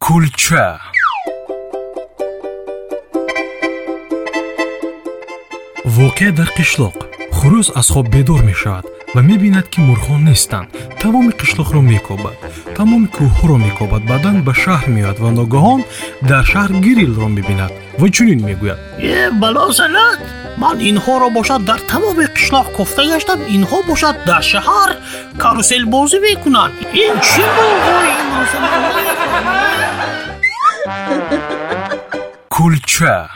кулча. Воқеа дар қишлоқ. Хурӯз аз хоб бедор мешавад ва мебинад ки мурғҳо нестанд. Тамоми қишлоқро мекобад. Тамоми кӯҳҳоро мекобад. Баъдан ба шаҳр меояд ва ногаҳон дар шаҳр гирилро мебинад. Ва чунин мегӯяд? Э бало санад ман инҳоро бошад дар тамоми қишлоқ кофта гаштам инҳо бошад дар шаҳар каруселбозӣ мекунанд. Ин чӣ мурғҳои кулча